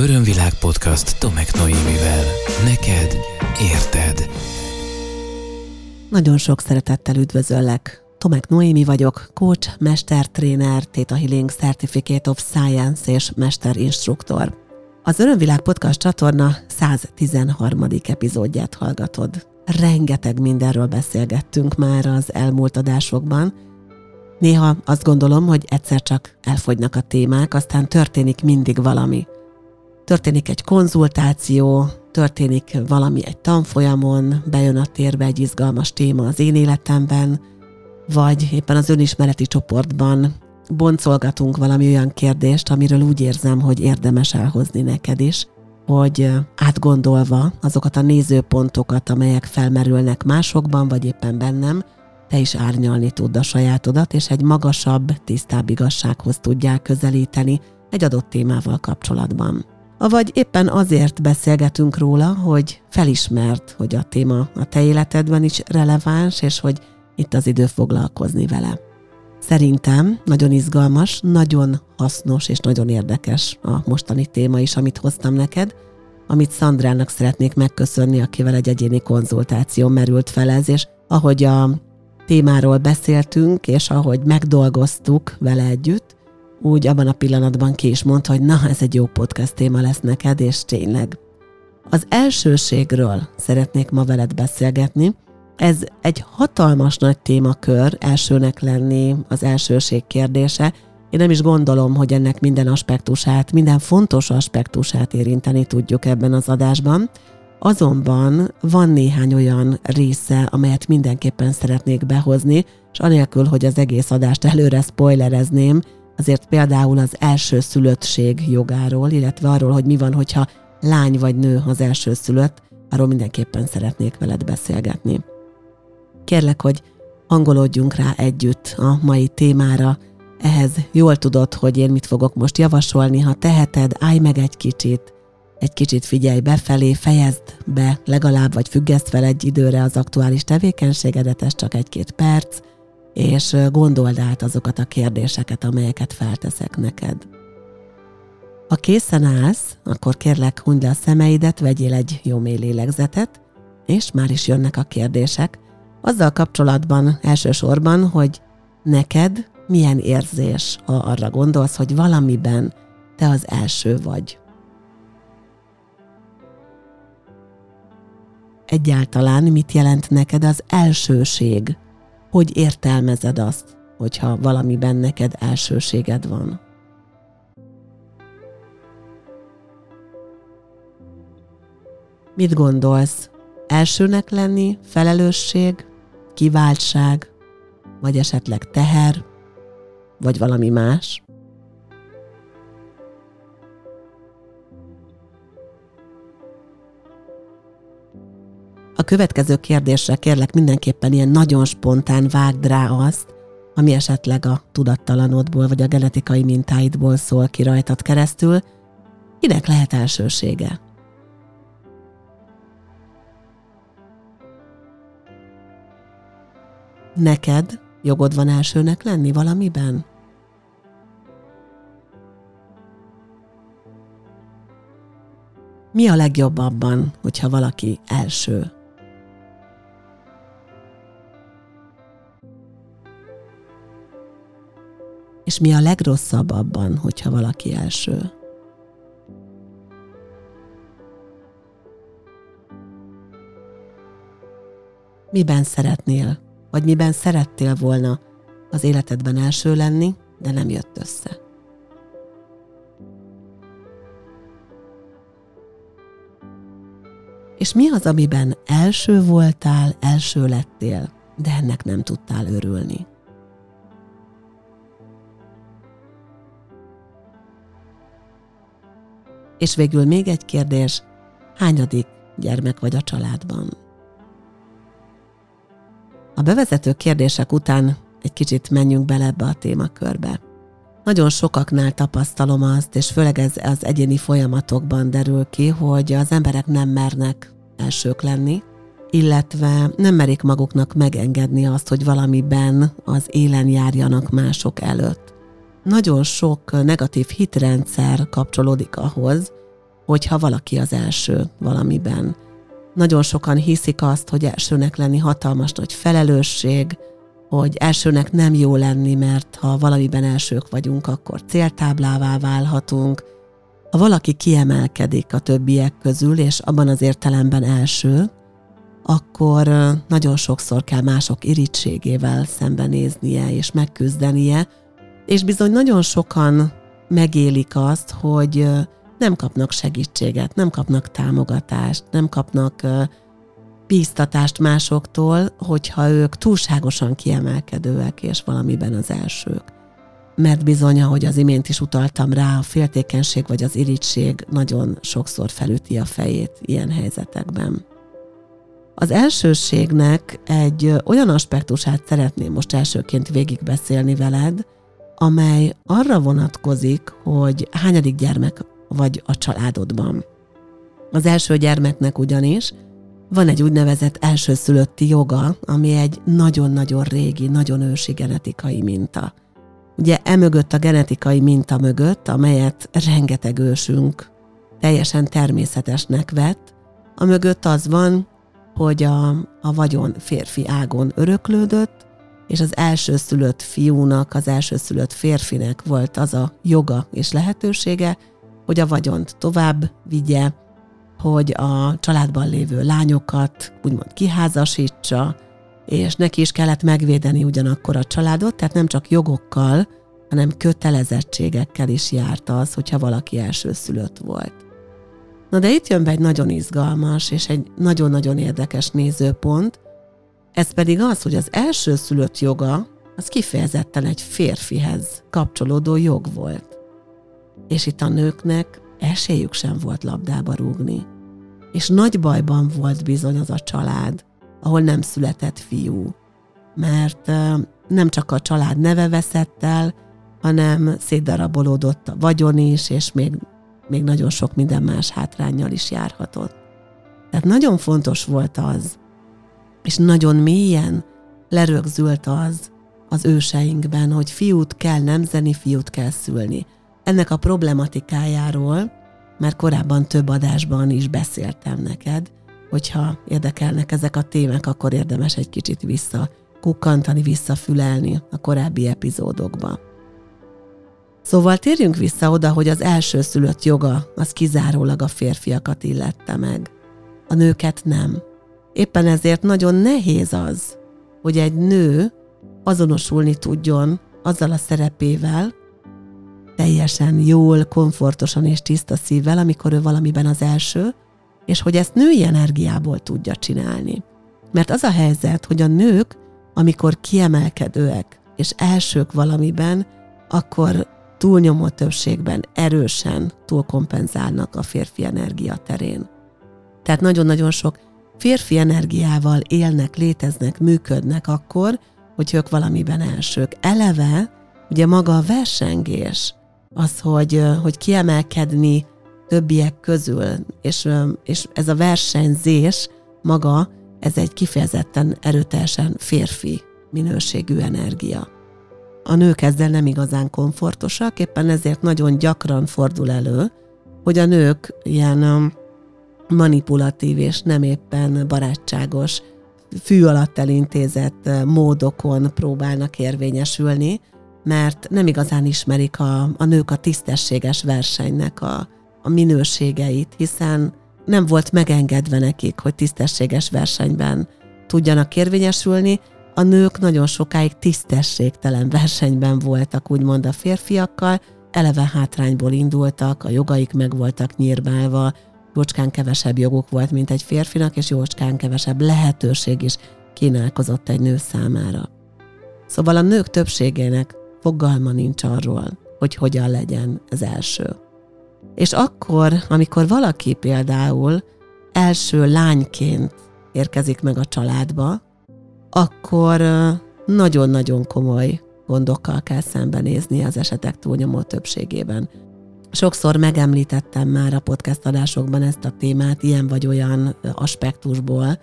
Örömvilág podcast Tomek Noémivel. Neked érted. Nagyon sok szeretettel üdvözöllek. Tomek Noémi vagyok, coach, mestertréner, Theta Healing Certificate of Science és mesterinstruktor. Az Örömvilág podcast csatorna 113. epizódját hallgatod. Rengeteg mindenről beszélgettünk már az elmúlt adásokban. Néha azt gondolom, hogy egyszer csak elfogynak a témák, aztán történik mindig valami – történik egy konzultáció, történik valami egy tanfolyamon, bejön a térbe egy izgalmas téma az én életemben, vagy éppen az önismereti csoportban boncolgatunk valami olyan kérdést, amiről úgy érzem, hogy érdemes elhozni neked is, hogy átgondolva azokat a nézőpontokat, amelyek felmerülnek másokban, vagy éppen bennem, te is árnyalni tudd a sajátodat, és egy magasabb, tisztább igazsághoz tudjál közelíteni egy adott témával kapcsolatban avagy éppen azért beszélgetünk róla, hogy felismert, hogy a téma a te életedben is releváns, és hogy itt az idő foglalkozni vele. Szerintem nagyon izgalmas, nagyon hasznos és nagyon érdekes a mostani téma is, amit hoztam neked, amit Szandrának szeretnék megköszönni, akivel egy egyéni konzultáció merült fel ez, és ahogy a témáról beszéltünk, és ahogy megdolgoztuk vele együtt, úgy abban a pillanatban ki is mondta, hogy na, ez egy jó podcast téma lesz neked, és tényleg. Az elsőségről szeretnék ma veled beszélgetni. Ez egy hatalmas nagy témakör, elsőnek lenni, az elsőség kérdése. Én nem is gondolom, hogy ennek minden aspektusát, minden fontos aspektusát érinteni tudjuk ebben az adásban. Azonban van néhány olyan része, amelyet mindenképpen szeretnék behozni, és anélkül, hogy az egész adást előre spoilerezném, azért például az első szülöttség jogáról, illetve arról, hogy mi van, hogyha lány vagy nő az első szülött, arról mindenképpen szeretnék veled beszélgetni. Kérlek, hogy hangolódjunk rá együtt a mai témára, ehhez jól tudod, hogy én mit fogok most javasolni, ha teheted, állj meg egy kicsit, egy kicsit figyelj befelé, fejezd be legalább, vagy függeszt fel egy időre az aktuális tevékenységedet, ez csak egy-két perc, és gondold át azokat a kérdéseket, amelyeket felteszek neked. Ha készen állsz, akkor kérlek, hunyd le a szemeidet, vegyél egy jó mély lélegzetet, és már is jönnek a kérdések, azzal kapcsolatban elsősorban, hogy neked milyen érzés, ha arra gondolsz, hogy valamiben te az első vagy. Egyáltalán mit jelent neked az elsőség? Hogy értelmezed azt, hogyha valamiben neked elsőséged van. Mit gondolsz? Elsőnek lenni, felelősség, kiváltság, vagy esetleg teher, vagy valami más? Következő kérdésre kérlek mindenképpen ilyen nagyon spontán vágd rá azt, ami esetleg a tudattalanodból vagy a genetikai mintáidból szól ki rajtad keresztül, kinek lehet elsősége? Neked jogod van elsőnek lenni valamiben? Mi a legjobb abban, hogyha valaki első? Mi a legrosszabb abban, hogyha valaki első? Miben szeretnél, vagy miben szerettél volna az életedben első lenni, de nem jött össze? És mi az, amiben első voltál, első lettél, de ennek nem tudtál örülni? És végül még egy kérdés, hányadik gyermek vagy a családban? A bevezető kérdések után egy kicsit menjünk bele ebbe a témakörbe. Nagyon sokaknál tapasztalom azt, és főleg ez az egyéni folyamatokban derül ki, hogy az emberek nem mernek elsők lenni, illetve nem merik maguknak megengedni azt, hogy valamiben az élen járjanak mások előtt nagyon sok negatív hitrendszer kapcsolódik ahhoz, hogyha valaki az első valamiben. Nagyon sokan hiszik azt, hogy elsőnek lenni hatalmas nagy felelősség, hogy elsőnek nem jó lenni, mert ha valamiben elsők vagyunk, akkor céltáblává válhatunk. Ha valaki kiemelkedik a többiek közül, és abban az értelemben első, akkor nagyon sokszor kell mások irítségével szembenéznie és megküzdenie, és bizony nagyon sokan megélik azt, hogy nem kapnak segítséget, nem kapnak támogatást, nem kapnak bíztatást másoktól, hogyha ők túlságosan kiemelkedőek és valamiben az elsők. Mert bizony, ahogy az imént is utaltam rá, a féltékenység vagy az irítség nagyon sokszor felüti a fejét ilyen helyzetekben. Az elsőségnek egy olyan aspektusát szeretném most elsőként végigbeszélni veled, amely arra vonatkozik, hogy hányadik gyermek vagy a családodban. Az első gyermeknek ugyanis van egy úgynevezett elsőszülötti joga, ami egy nagyon-nagyon régi, nagyon ősi genetikai minta. Ugye emögött a genetikai minta mögött, amelyet rengeteg ősünk teljesen természetesnek vett, a mögött az van, hogy a, a vagyon férfi ágon öröklődött, és az elsőszülött fiúnak, az elsőszülött férfinek volt az a joga és lehetősége, hogy a vagyont tovább vigye, hogy a családban lévő lányokat úgymond kiházasítsa, és neki is kellett megvédeni ugyanakkor a családot, tehát nem csak jogokkal, hanem kötelezettségekkel is járt az, hogyha valaki elsőszülött volt. Na de itt jön be egy nagyon izgalmas és egy nagyon-nagyon érdekes nézőpont, ez pedig az, hogy az elsőszülött joga az kifejezetten egy férfihez kapcsolódó jog volt. És itt a nőknek esélyük sem volt labdába rúgni. És nagy bajban volt bizony az a család, ahol nem született fiú. Mert nem csak a család neve veszett el, hanem szétdarabolódott a vagyon is, és még, még nagyon sok minden más hátrányjal is járhatott. Tehát nagyon fontos volt az, és nagyon mélyen lerögzült az az őseinkben, hogy fiút kell nemzeni, fiút kell szülni. Ennek a problematikájáról már korábban több adásban is beszéltem neked, hogyha érdekelnek ezek a témák, akkor érdemes egy kicsit vissza kukkantani, visszafülelni a korábbi epizódokba. Szóval térjünk vissza oda, hogy az első szülött joga az kizárólag a férfiakat illette meg. A nőket nem. Éppen ezért nagyon nehéz az, hogy egy nő azonosulni tudjon azzal a szerepével, teljesen jól, komfortosan és tiszta szívvel, amikor ő valamiben az első, és hogy ezt női energiából tudja csinálni. Mert az a helyzet, hogy a nők, amikor kiemelkedőek és elsők valamiben, akkor túlnyomó többségben erősen túlkompenzálnak a férfi energia terén. Tehát nagyon-nagyon sok férfi energiával élnek, léteznek, működnek akkor, hogy ők valamiben elsők. Eleve ugye maga a versengés, az, hogy, hogy kiemelkedni többiek közül, és, és ez a versenyzés maga, ez egy kifejezetten erőteljesen férfi minőségű energia. A nők ezzel nem igazán komfortosak, éppen ezért nagyon gyakran fordul elő, hogy a nők ilyen manipulatív és nem éppen barátságos, fű alatt elintézett módokon próbálnak érvényesülni, mert nem igazán ismerik a, a nők a tisztességes versenynek a, a minőségeit, hiszen nem volt megengedve nekik, hogy tisztességes versenyben tudjanak érvényesülni. A nők nagyon sokáig tisztességtelen versenyben voltak, úgymond a férfiakkal, eleve hátrányból indultak, a jogaik meg voltak nyírbálva, jócskán kevesebb joguk volt, mint egy férfinak, és jócskán kevesebb lehetőség is kínálkozott egy nő számára. Szóval a nők többségének fogalma nincs arról, hogy hogyan legyen az első. És akkor, amikor valaki például első lányként érkezik meg a családba, akkor nagyon-nagyon komoly gondokkal kell szembenézni az esetek túlnyomó többségében. Sokszor megemlítettem már a podcast adásokban ezt a témát, ilyen vagy olyan aspektusból,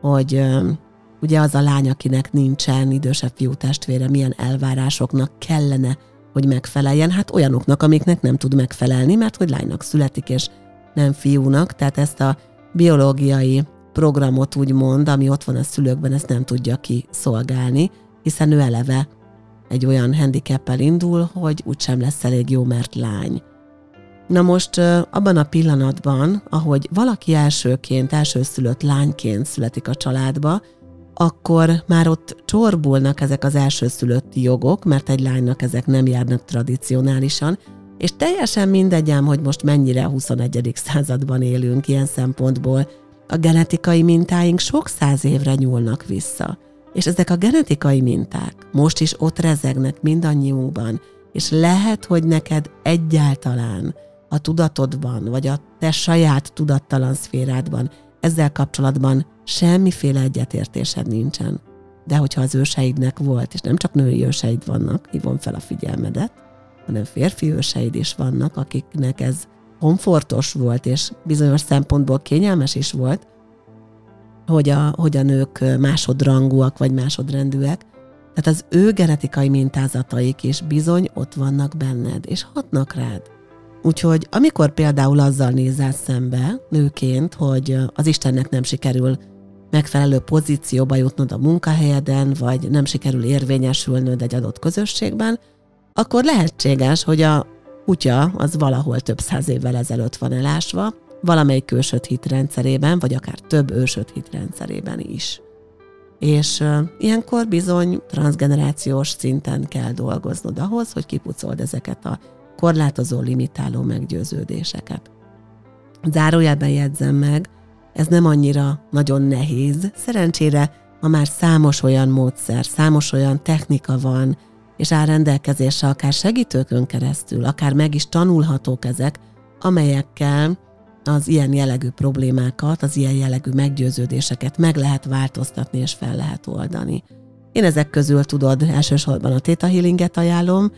hogy ugye az a lány, akinek nincsen idősebb fiú testvére, milyen elvárásoknak kellene, hogy megfeleljen, hát olyanoknak, amiknek nem tud megfelelni, mert hogy lánynak születik, és nem fiúnak, tehát ezt a biológiai programot úgymond, ami ott van a szülőkben, ezt nem tudja ki szolgálni, hiszen ő eleve egy olyan handicappel indul, hogy úgysem lesz elég jó, mert lány. Na most abban a pillanatban, ahogy valaki elsőként, elsőszülött lányként születik a családba, akkor már ott csorbulnak ezek az elsőszülötti jogok, mert egy lánynak ezek nem járnak tradicionálisan, és teljesen mindegy ám, hogy most mennyire a 21. században élünk ilyen szempontból, a genetikai mintáink sok száz évre nyúlnak vissza. És ezek a genetikai minták most is ott rezegnek mindannyiunkban, és lehet, hogy neked egyáltalán a tudatodban, vagy a te saját tudattalan szférádban ezzel kapcsolatban semmiféle egyetértésed nincsen. De hogyha az őseidnek volt, és nem csak női őseid vannak, hívom fel a figyelmedet, hanem férfi őseid is vannak, akiknek ez komfortos volt, és bizonyos szempontból kényelmes is volt, hogy a, hogy a nők másodrangúak vagy másodrendűek. Tehát az ő genetikai mintázataik is bizony ott vannak benned, és hatnak rád. Úgyhogy amikor például azzal nézel szembe nőként, hogy az Istennek nem sikerül megfelelő pozícióba jutnod a munkahelyeden, vagy nem sikerül érvényesülnöd egy adott közösségben, akkor lehetséges, hogy a kutya az valahol több száz évvel ezelőtt van elásva, valamelyik ősöt hitrendszerében, vagy akár több ősöt hitrendszerében is. És uh, ilyenkor bizony transgenerációs szinten kell dolgoznod ahhoz, hogy kipucold ezeket a korlátozó, limitáló meggyőződéseket. Zárójelben jegyzem meg, ez nem annyira nagyon nehéz. Szerencsére ma már számos olyan módszer, számos olyan technika van, és áll rendelkezésre akár segítőkön keresztül, akár meg is tanulhatók ezek, amelyekkel az ilyen jellegű problémákat, az ilyen jellegű meggyőződéseket meg lehet változtatni és fel lehet oldani. Én ezek közül tudod, elsősorban a Theta Healinget ajánlom,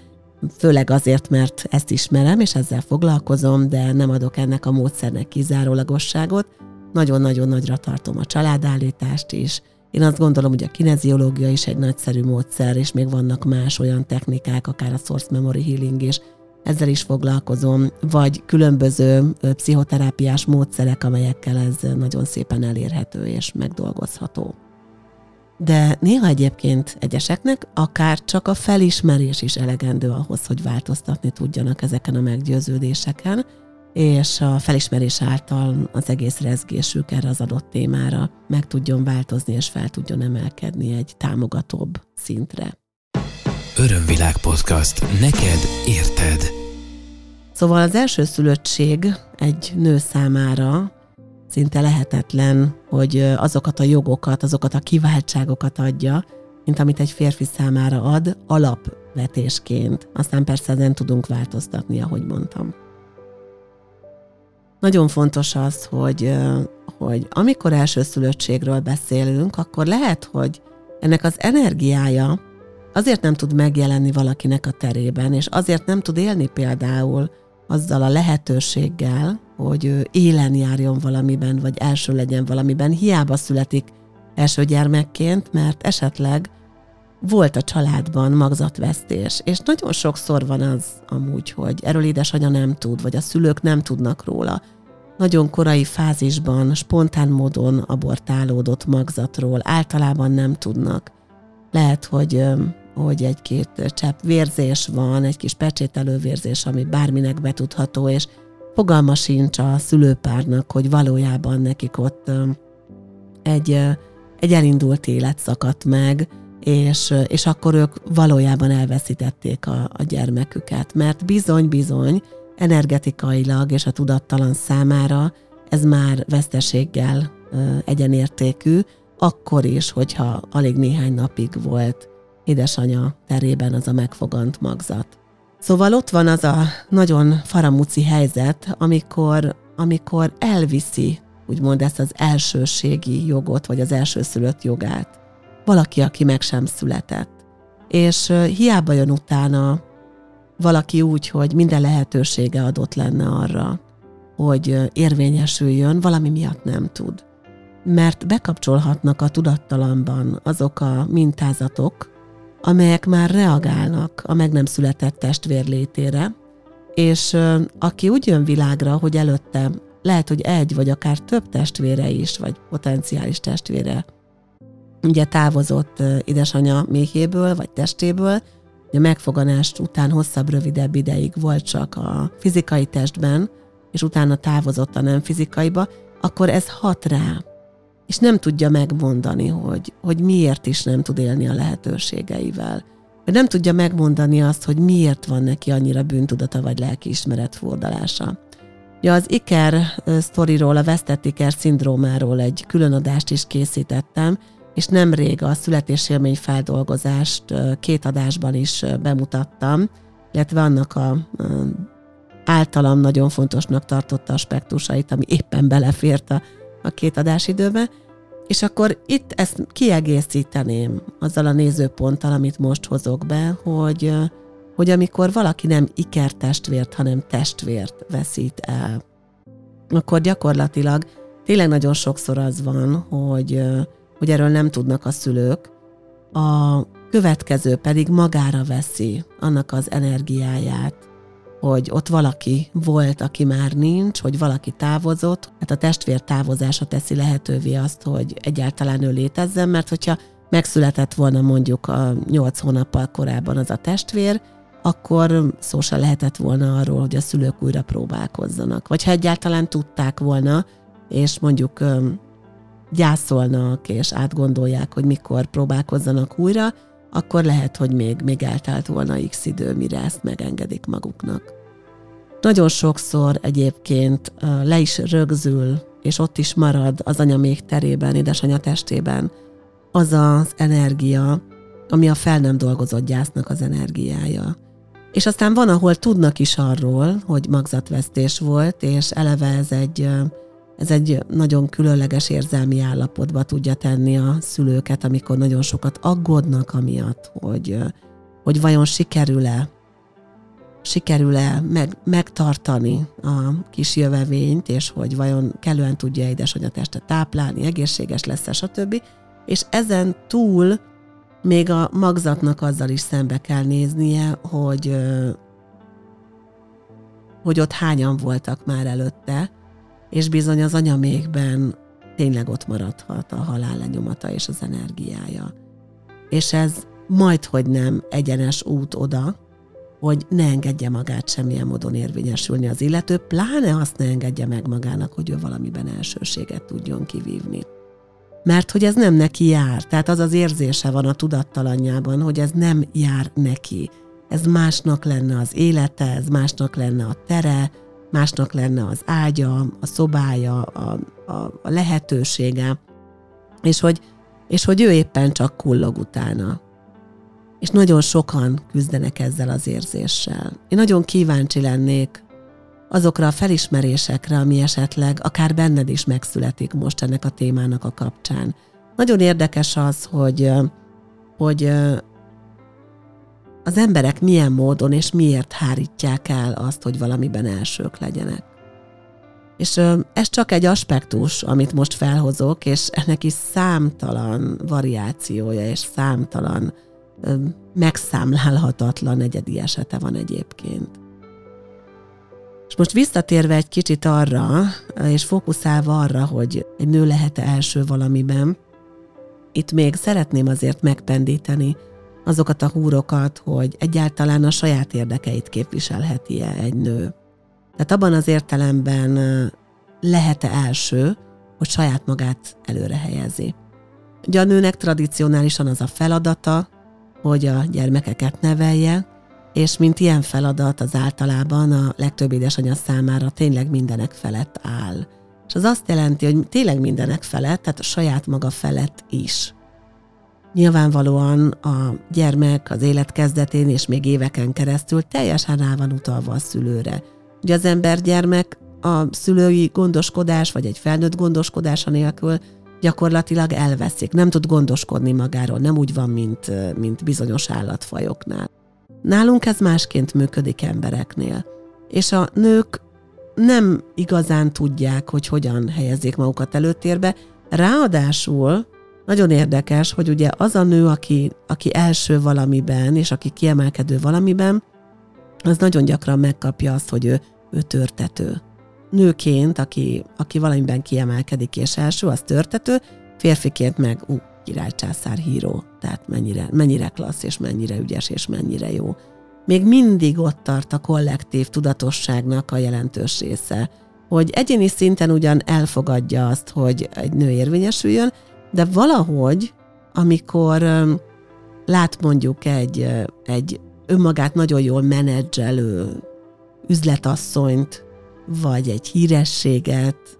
főleg azért, mert ezt ismerem, és ezzel foglalkozom, de nem adok ennek a módszernek kizárólagosságot. Nagyon-nagyon nagyra tartom a családállítást is. Én azt gondolom, hogy a kineziológia is egy nagyszerű módszer, és még vannak más olyan technikák, akár a Source Memory Healing is, ezzel is foglalkozom, vagy különböző pszichoterápiás módszerek, amelyekkel ez nagyon szépen elérhető és megdolgozható. De néha egyébként egyeseknek akár csak a felismerés is elegendő ahhoz, hogy változtatni tudjanak ezeken a meggyőződéseken, és a felismerés által az egész rezgésük erre az adott témára meg tudjon változni, és fel tudjon emelkedni egy támogatóbb szintre. Örömvilág podcast. Neked érted. Szóval az első szülöttség egy nő számára szinte lehetetlen, hogy azokat a jogokat, azokat a kiváltságokat adja, mint amit egy férfi számára ad alapvetésként. Aztán persze ezen tudunk változtatni, ahogy mondtam. Nagyon fontos az, hogy, hogy amikor elsőszülöttségről beszélünk, akkor lehet, hogy ennek az energiája azért nem tud megjelenni valakinek a terében, és azért nem tud élni például azzal a lehetőséggel, hogy ő élen járjon valamiben, vagy első legyen valamiben, hiába születik első gyermekként, mert esetleg volt a családban magzatvesztés, és nagyon sokszor van az amúgy, hogy erről édesanyja nem tud, vagy a szülők nem tudnak róla. Nagyon korai fázisban, spontán módon abortálódott magzatról általában nem tudnak. Lehet, hogy hogy egy-két csepp vérzés van, egy kis pecsételő vérzés, ami bárminek betudható, és fogalma sincs a szülőpárnak, hogy valójában nekik ott egy, egy elindult élet szakadt meg, és, és akkor ők valójában elveszítették a, a gyermeküket, mert bizony-bizony energetikailag és a tudattalan számára ez már veszteséggel egyenértékű, akkor is, hogyha alig néhány napig volt édesanya terében az a megfogant magzat. Szóval ott van az a nagyon faramuci helyzet, amikor, amikor elviszi, úgymond ezt az elsőségi jogot, vagy az elsőszülött jogát. Valaki, aki meg sem született. És hiába jön utána valaki úgy, hogy minden lehetősége adott lenne arra, hogy érvényesüljön, valami miatt nem tud. Mert bekapcsolhatnak a tudattalamban azok a mintázatok, amelyek már reagálnak a meg nem született testvér létére, és aki úgy jön világra, hogy előtte lehet, hogy egy vagy akár több testvére is, vagy potenciális testvére ugye távozott édesanyja méhéből, vagy testéből, a megfoganást után hosszabb, rövidebb ideig volt csak a fizikai testben, és utána távozott a nem fizikaiba, akkor ez hat rá. És nem tudja megmondani, hogy, hogy miért is nem tud élni a lehetőségeivel. Vagy nem tudja megmondani azt, hogy miért van neki annyira bűntudata vagy lelkiismeret fordalása. Ja, az Iker sztoriról, a vesztett Iker szindrómáról egy különadást is készítettem, és nemrég a születésélmény feldolgozást két adásban is bemutattam, illetve annak a általam nagyon fontosnak tartotta aspektusait, ami éppen belefért a, a két adásidőbe, és akkor itt ezt kiegészíteném azzal a nézőponttal, amit most hozok be, hogy, hogy amikor valaki nem ikertestvért, hanem testvért veszít el, akkor gyakorlatilag tényleg nagyon sokszor az van, hogy, hogy erről nem tudnak a szülők, a következő pedig magára veszi annak az energiáját, hogy ott valaki volt, aki már nincs, hogy valaki távozott. Hát a testvér távozása teszi lehetővé azt, hogy egyáltalán ő létezzen, mert hogyha megszületett volna mondjuk a nyolc hónappal korábban az a testvér, akkor szó se lehetett volna arról, hogy a szülők újra próbálkozzanak. Vagy ha egyáltalán tudták volna, és mondjuk gyászolnak és átgondolják, hogy mikor próbálkozzanak újra, akkor lehet, hogy még, még eltelt volna x idő, mire ezt megengedik maguknak. Nagyon sokszor egyébként le is rögzül, és ott is marad az anya még terében, édesanyja testében az az energia, ami a fel nem dolgozott gyásznak az energiája. És aztán van, ahol tudnak is arról, hogy magzatvesztés volt, és eleve ez egy ez egy nagyon különleges érzelmi állapotba tudja tenni a szülőket, amikor nagyon sokat aggódnak amiatt, hogy, hogy vajon sikerül-e sikerül-e meg, megtartani a kis jövevényt, és hogy vajon kellően tudja édesanyja testet táplálni, egészséges lesz-e, stb. És ezen túl még a magzatnak azzal is szembe kell néznie, hogy, hogy ott hányan voltak már előtte, és bizony az anyamékben tényleg ott maradhat a halál lenyomata és az energiája. És ez majd, hogy nem egyenes út oda, hogy ne engedje magát semmilyen módon érvényesülni az illető, pláne azt ne engedje meg magának, hogy ő valamiben elsőséget tudjon kivívni. Mert hogy ez nem neki jár, tehát az az érzése van a tudattalanjában, hogy ez nem jár neki. Ez másnak lenne az élete, ez másnak lenne a tere, másnak lenne az ágya, a szobája, a, a, a lehetősége, és hogy, és hogy ő éppen csak kullog utána. És nagyon sokan küzdenek ezzel az érzéssel. Én nagyon kíváncsi lennék azokra a felismerésekre, ami esetleg akár benned is megszületik most ennek a témának a kapcsán. Nagyon érdekes az, hogy, hogy az emberek milyen módon és miért hárítják el azt, hogy valamiben elsők legyenek. És ez csak egy aspektus, amit most felhozok, és ennek is számtalan variációja és számtalan megszámlálhatatlan egyedi esete van egyébként. És most visszatérve egy kicsit arra, és fókuszálva arra, hogy egy nő lehet-e első valamiben, itt még szeretném azért megpendíteni, azokat a húrokat, hogy egyáltalán a saját érdekeit képviselheti-e egy nő. Tehát abban az értelemben lehet-e első, hogy saját magát előre helyezi. Ugye a nőnek tradicionálisan az a feladata, hogy a gyermekeket nevelje, és mint ilyen feladat az általában a legtöbb édesanyja számára tényleg mindenek felett áll. És az azt jelenti, hogy tényleg mindenek felett, tehát a saját maga felett is. Nyilvánvalóan a gyermek az élet kezdetén és még éveken keresztül teljesen rá van utalva a szülőre. Ugye az ember gyermek a szülői gondoskodás, vagy egy felnőtt gondoskodása nélkül gyakorlatilag elveszik, nem tud gondoskodni magáról, nem úgy van, mint, mint bizonyos állatfajoknál. Nálunk ez másként működik embereknél. És a nők nem igazán tudják, hogy hogyan helyezzék magukat előtérbe, ráadásul nagyon érdekes, hogy ugye az a nő, aki, aki első valamiben, és aki kiemelkedő valamiben, az nagyon gyakran megkapja azt, hogy ő, ő törtető. nőként, aki, aki valamiben kiemelkedik és első, az törtető, férfiként meg ú, királycsászár híró, tehát mennyire, mennyire klassz, és mennyire ügyes, és mennyire jó. Még mindig ott tart a kollektív tudatosságnak a jelentős része, hogy egyéni szinten ugyan elfogadja azt, hogy egy nő érvényesüljön, de valahogy, amikor lát mondjuk egy, egy önmagát nagyon jól menedzselő üzletasszonyt, vagy egy hírességet,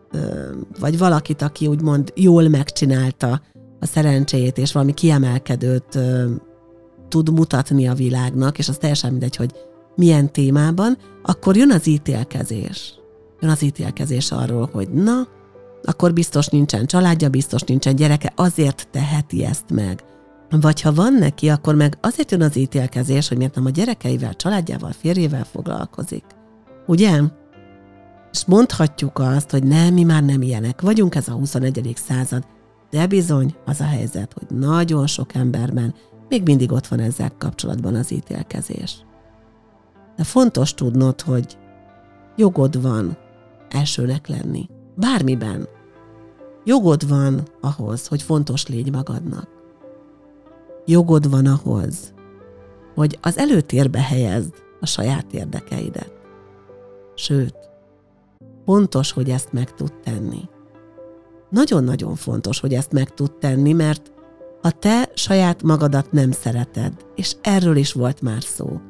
vagy valakit, aki úgymond jól megcsinálta a szerencséjét, és valami kiemelkedőt tud mutatni a világnak, és az teljesen mindegy, hogy milyen témában, akkor jön az ítélkezés. Jön az ítélkezés arról, hogy na, akkor biztos nincsen családja, biztos nincsen gyereke, azért teheti ezt meg. Vagy ha van neki, akkor meg azért jön az ítélkezés, hogy miért nem a gyerekeivel, családjával, férjével foglalkozik. Ugye? És mondhatjuk azt, hogy nem, mi már nem ilyenek vagyunk, ez a 21. század, de bizony az a helyzet, hogy nagyon sok emberben még mindig ott van ezzel kapcsolatban az ítélkezés. De fontos tudnod, hogy jogod van elsőnek lenni. Bármiben. Jogod van ahhoz, hogy fontos légy magadnak. Jogod van ahhoz, hogy az előtérbe helyezd a saját érdekeidet. Sőt, fontos, hogy ezt meg tud tenni. Nagyon-nagyon fontos, hogy ezt meg tud tenni, mert ha te saját magadat nem szereted, és erről is volt már szó,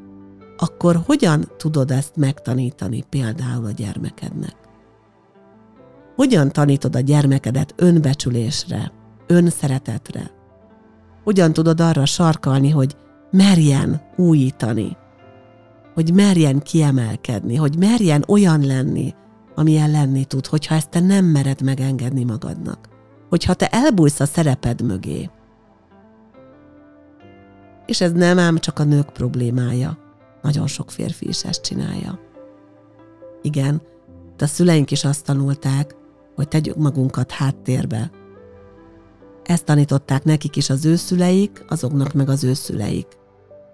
akkor hogyan tudod ezt megtanítani például a gyermekednek? Hogyan tanítod a gyermekedet önbecsülésre, önszeretetre? Hogyan tudod arra sarkalni, hogy merjen újítani, hogy merjen kiemelkedni, hogy merjen olyan lenni, amilyen lenni tud, hogyha ezt te nem mered megengedni magadnak. Hogyha te elbújsz a szereped mögé. És ez nem ám csak a nők problémája. Nagyon sok férfi is ezt csinálja. Igen, de a szüleink is azt tanulták, hogy tegyük magunkat háttérbe. Ezt tanították nekik is az ő szüleik, azoknak meg az ő szüleik.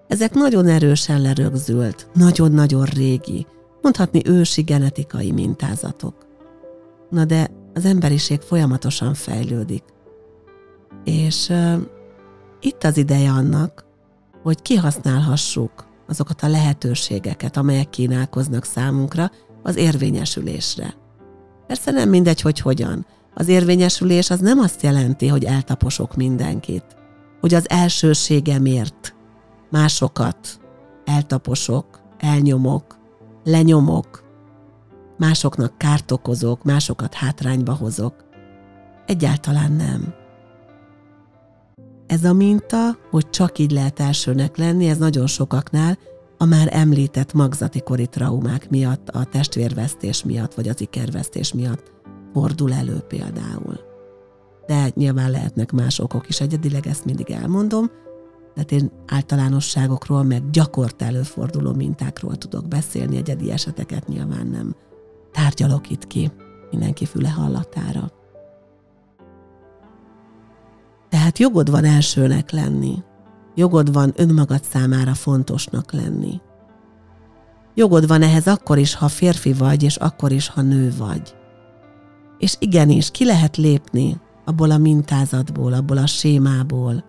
Ezek nagyon erősen lerögzült, nagyon-nagyon régi, mondhatni ősi genetikai mintázatok. Na de az emberiség folyamatosan fejlődik. És uh, itt az ideje annak, hogy kihasználhassuk azokat a lehetőségeket, amelyek kínálkoznak számunkra az érvényesülésre. Persze nem mindegy, hogy hogyan. Az érvényesülés az nem azt jelenti, hogy eltaposok mindenkit, hogy az elsőségemért másokat eltaposok, elnyomok, lenyomok, másoknak kárt okozok, másokat hátrányba hozok. Egyáltalán nem. Ez a minta, hogy csak így lehet elsőnek lenni, ez nagyon sokaknál a már említett magzati kori traumák miatt, a testvérvesztés miatt, vagy az ikervesztés miatt fordul elő például. De nyilván lehetnek más okok is, egyedileg ezt mindig elmondom, tehát én általánosságokról, meg gyakort előforduló mintákról tudok beszélni, egyedi eseteket nyilván nem tárgyalok itt ki mindenki füle hallatára. Tehát jogod van elsőnek lenni, jogod van önmagad számára fontosnak lenni. Jogod van ehhez akkor is, ha férfi vagy, és akkor is, ha nő vagy. És igenis, ki lehet lépni abból a mintázatból, abból a sémából,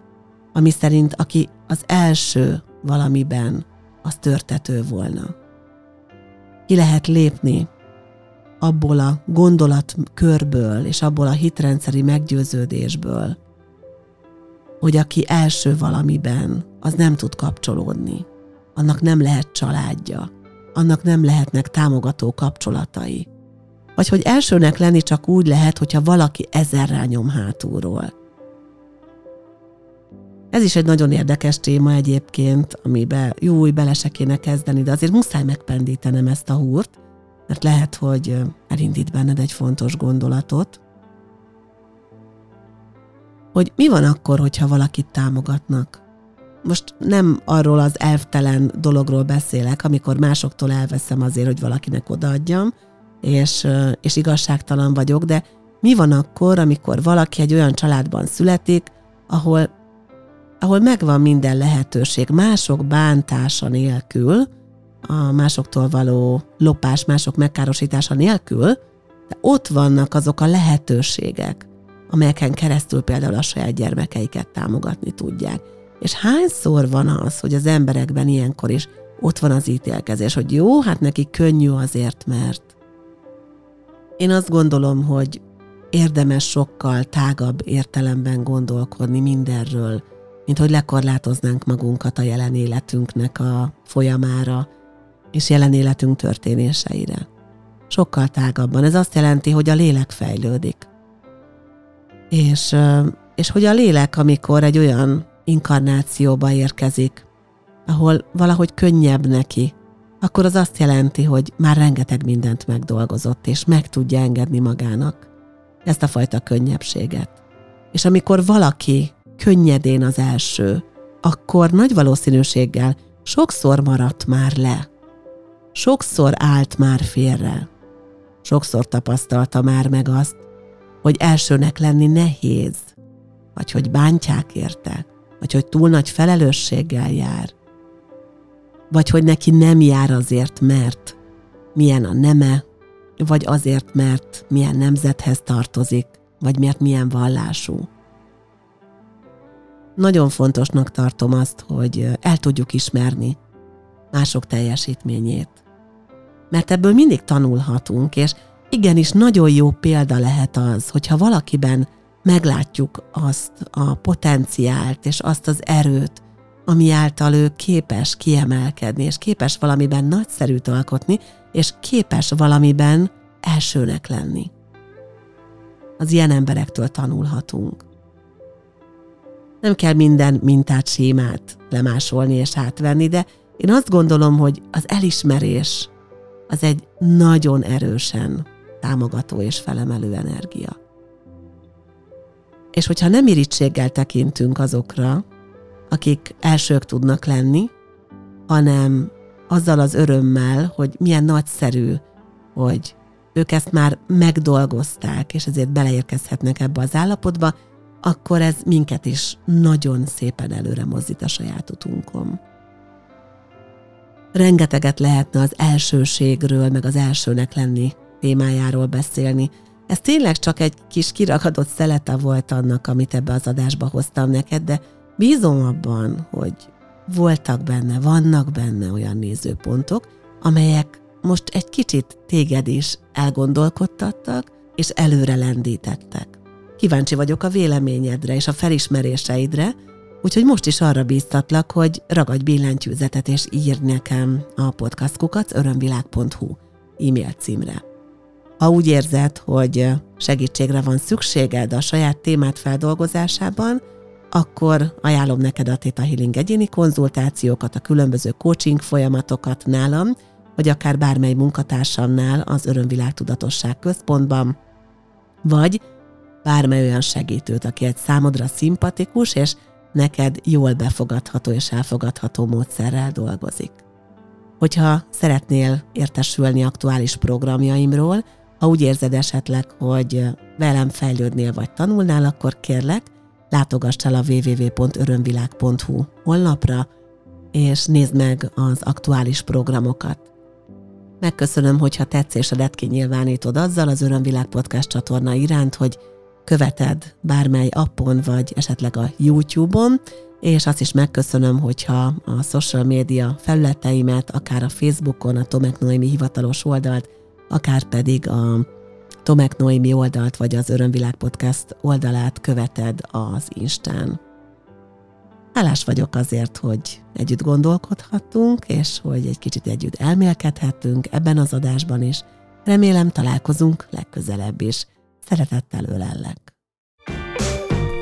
ami szerint aki az első valamiben, az törtető volna. Ki lehet lépni abból a gondolatkörből és abból a hitrendszeri meggyőződésből, hogy aki első valamiben, az nem tud kapcsolódni. Annak nem lehet családja, annak nem lehetnek támogató kapcsolatai. Vagy hogy elsőnek lenni csak úgy lehet, hogyha valaki ezer nyom hátulról. Ez is egy nagyon érdekes téma egyébként, amiben jó, bele se kéne kezdeni, de azért muszáj megpendítenem ezt a húrt, mert lehet, hogy elindít benned egy fontos gondolatot, hogy mi van akkor, hogyha valakit támogatnak. Most nem arról az elvtelen dologról beszélek, amikor másoktól elveszem azért, hogy valakinek odaadjam, és, és igazságtalan vagyok, de mi van akkor, amikor valaki egy olyan családban születik, ahol ahol megvan minden lehetőség mások bántása nélkül, a másoktól való lopás, mások megkárosítása nélkül, de ott vannak azok a lehetőségek, amelyeken keresztül például a saját gyermekeiket támogatni tudják. És hányszor van az, hogy az emberekben ilyenkor is ott van az ítélkezés, hogy jó, hát neki könnyű azért, mert én azt gondolom, hogy érdemes sokkal tágabb értelemben gondolkodni mindenről, mint hogy lekorlátoznánk magunkat a jelen életünknek a folyamára és jelen életünk történéseire. Sokkal tágabban. Ez azt jelenti, hogy a lélek fejlődik. És, és hogy a lélek, amikor egy olyan inkarnációba érkezik, ahol valahogy könnyebb neki, akkor az azt jelenti, hogy már rengeteg mindent megdolgozott, és meg tudja engedni magának ezt a fajta könnyebbséget. És amikor valaki könnyedén az első, akkor nagy valószínűséggel sokszor maradt már le. Sokszor állt már félre. Sokszor tapasztalta már meg azt, hogy elsőnek lenni nehéz, vagy hogy bántják érte, vagy hogy túl nagy felelősséggel jár, vagy hogy neki nem jár azért, mert milyen a neme, vagy azért, mert milyen nemzethez tartozik, vagy mert milyen vallású. Nagyon fontosnak tartom azt, hogy el tudjuk ismerni mások teljesítményét. Mert ebből mindig tanulhatunk, és igenis nagyon jó példa lehet az, hogyha valakiben meglátjuk azt a potenciált és azt az erőt, ami által ő képes kiemelkedni, és képes valamiben nagyszerűt alkotni, és képes valamiben elsőnek lenni. Az ilyen emberektől tanulhatunk. Nem kell minden mintát, sémát lemásolni és átvenni, de én azt gondolom, hogy az elismerés az egy nagyon erősen támogató és felemelő energia. És hogyha nem irítséggel tekintünk azokra, akik elsők tudnak lenni, hanem azzal az örömmel, hogy milyen nagyszerű, hogy ők ezt már megdolgozták, és ezért beleérkezhetnek ebbe az állapotba, akkor ez minket is nagyon szépen előre mozdít a saját utunkon. Rengeteget lehetne az elsőségről, meg az elsőnek lenni témájáról beszélni. Ez tényleg csak egy kis kiragadott szelete volt annak, amit ebbe az adásba hoztam neked, de bízom abban, hogy voltak benne, vannak benne olyan nézőpontok, amelyek most egy kicsit téged is elgondolkodtattak, és előre lendítettek. Kíváncsi vagyok a véleményedre és a felismeréseidre, úgyhogy most is arra bíztatlak, hogy ragadj billentyűzetet és írj nekem a podcastkukat örömvilág.hu e-mail címre. Ha úgy érzed, hogy segítségre van szükséged a saját témát feldolgozásában, akkor ajánlom neked a Theta Healing egyéni konzultációkat, a különböző coaching folyamatokat nálam, vagy akár bármely munkatársamnál az Örömvilág Tudatosság Központban, vagy bármely olyan segítőt, aki egy számodra szimpatikus, és neked jól befogadható és elfogadható módszerrel dolgozik. Hogyha szeretnél értesülni aktuális programjaimról, ha úgy érzed esetleg, hogy velem fejlődnél vagy tanulnál, akkor kérlek, látogass el a www.örömvilág.hu honlapra, és nézd meg az aktuális programokat. Megköszönöm, hogyha tetszésedet kinyilvánítod azzal az Örömvilág Podcast csatorna iránt, hogy követed bármely appon, vagy esetleg a YouTube-on, és azt is megköszönöm, hogyha a social média felületeimet, akár a Facebookon, a Tomek Noémi hivatalos oldalt, akár pedig a Tomek Noémi oldalt, vagy az Örömvilág Podcast oldalát követed az Instán. Hálás vagyok azért, hogy együtt gondolkodhattunk, és hogy egy kicsit együtt elmélkedhettünk ebben az adásban is. Remélem találkozunk legközelebb is. Szeretettel ölellek.